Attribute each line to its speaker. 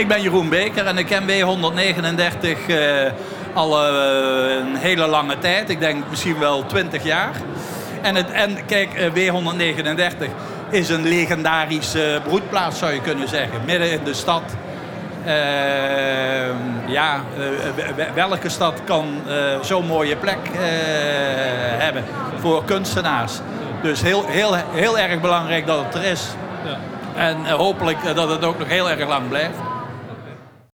Speaker 1: ik ben Jeroen Beker en ik ken W139 uh, eh, al eh, een hele lange tijd. Ik denk misschien wel 20 jaar. En, het, en kijk, eh, W139 is een legendarische broedplaats zou je kunnen zeggen. Midden in de stad. Uh, ja, uh, welke stad kan uh, zo'n mooie plek hebben voor kunstenaars? Dus heel, heel, heel erg belangrijk dat het er is. Ja. En hopelijk dat het ook nog heel erg lang blijft.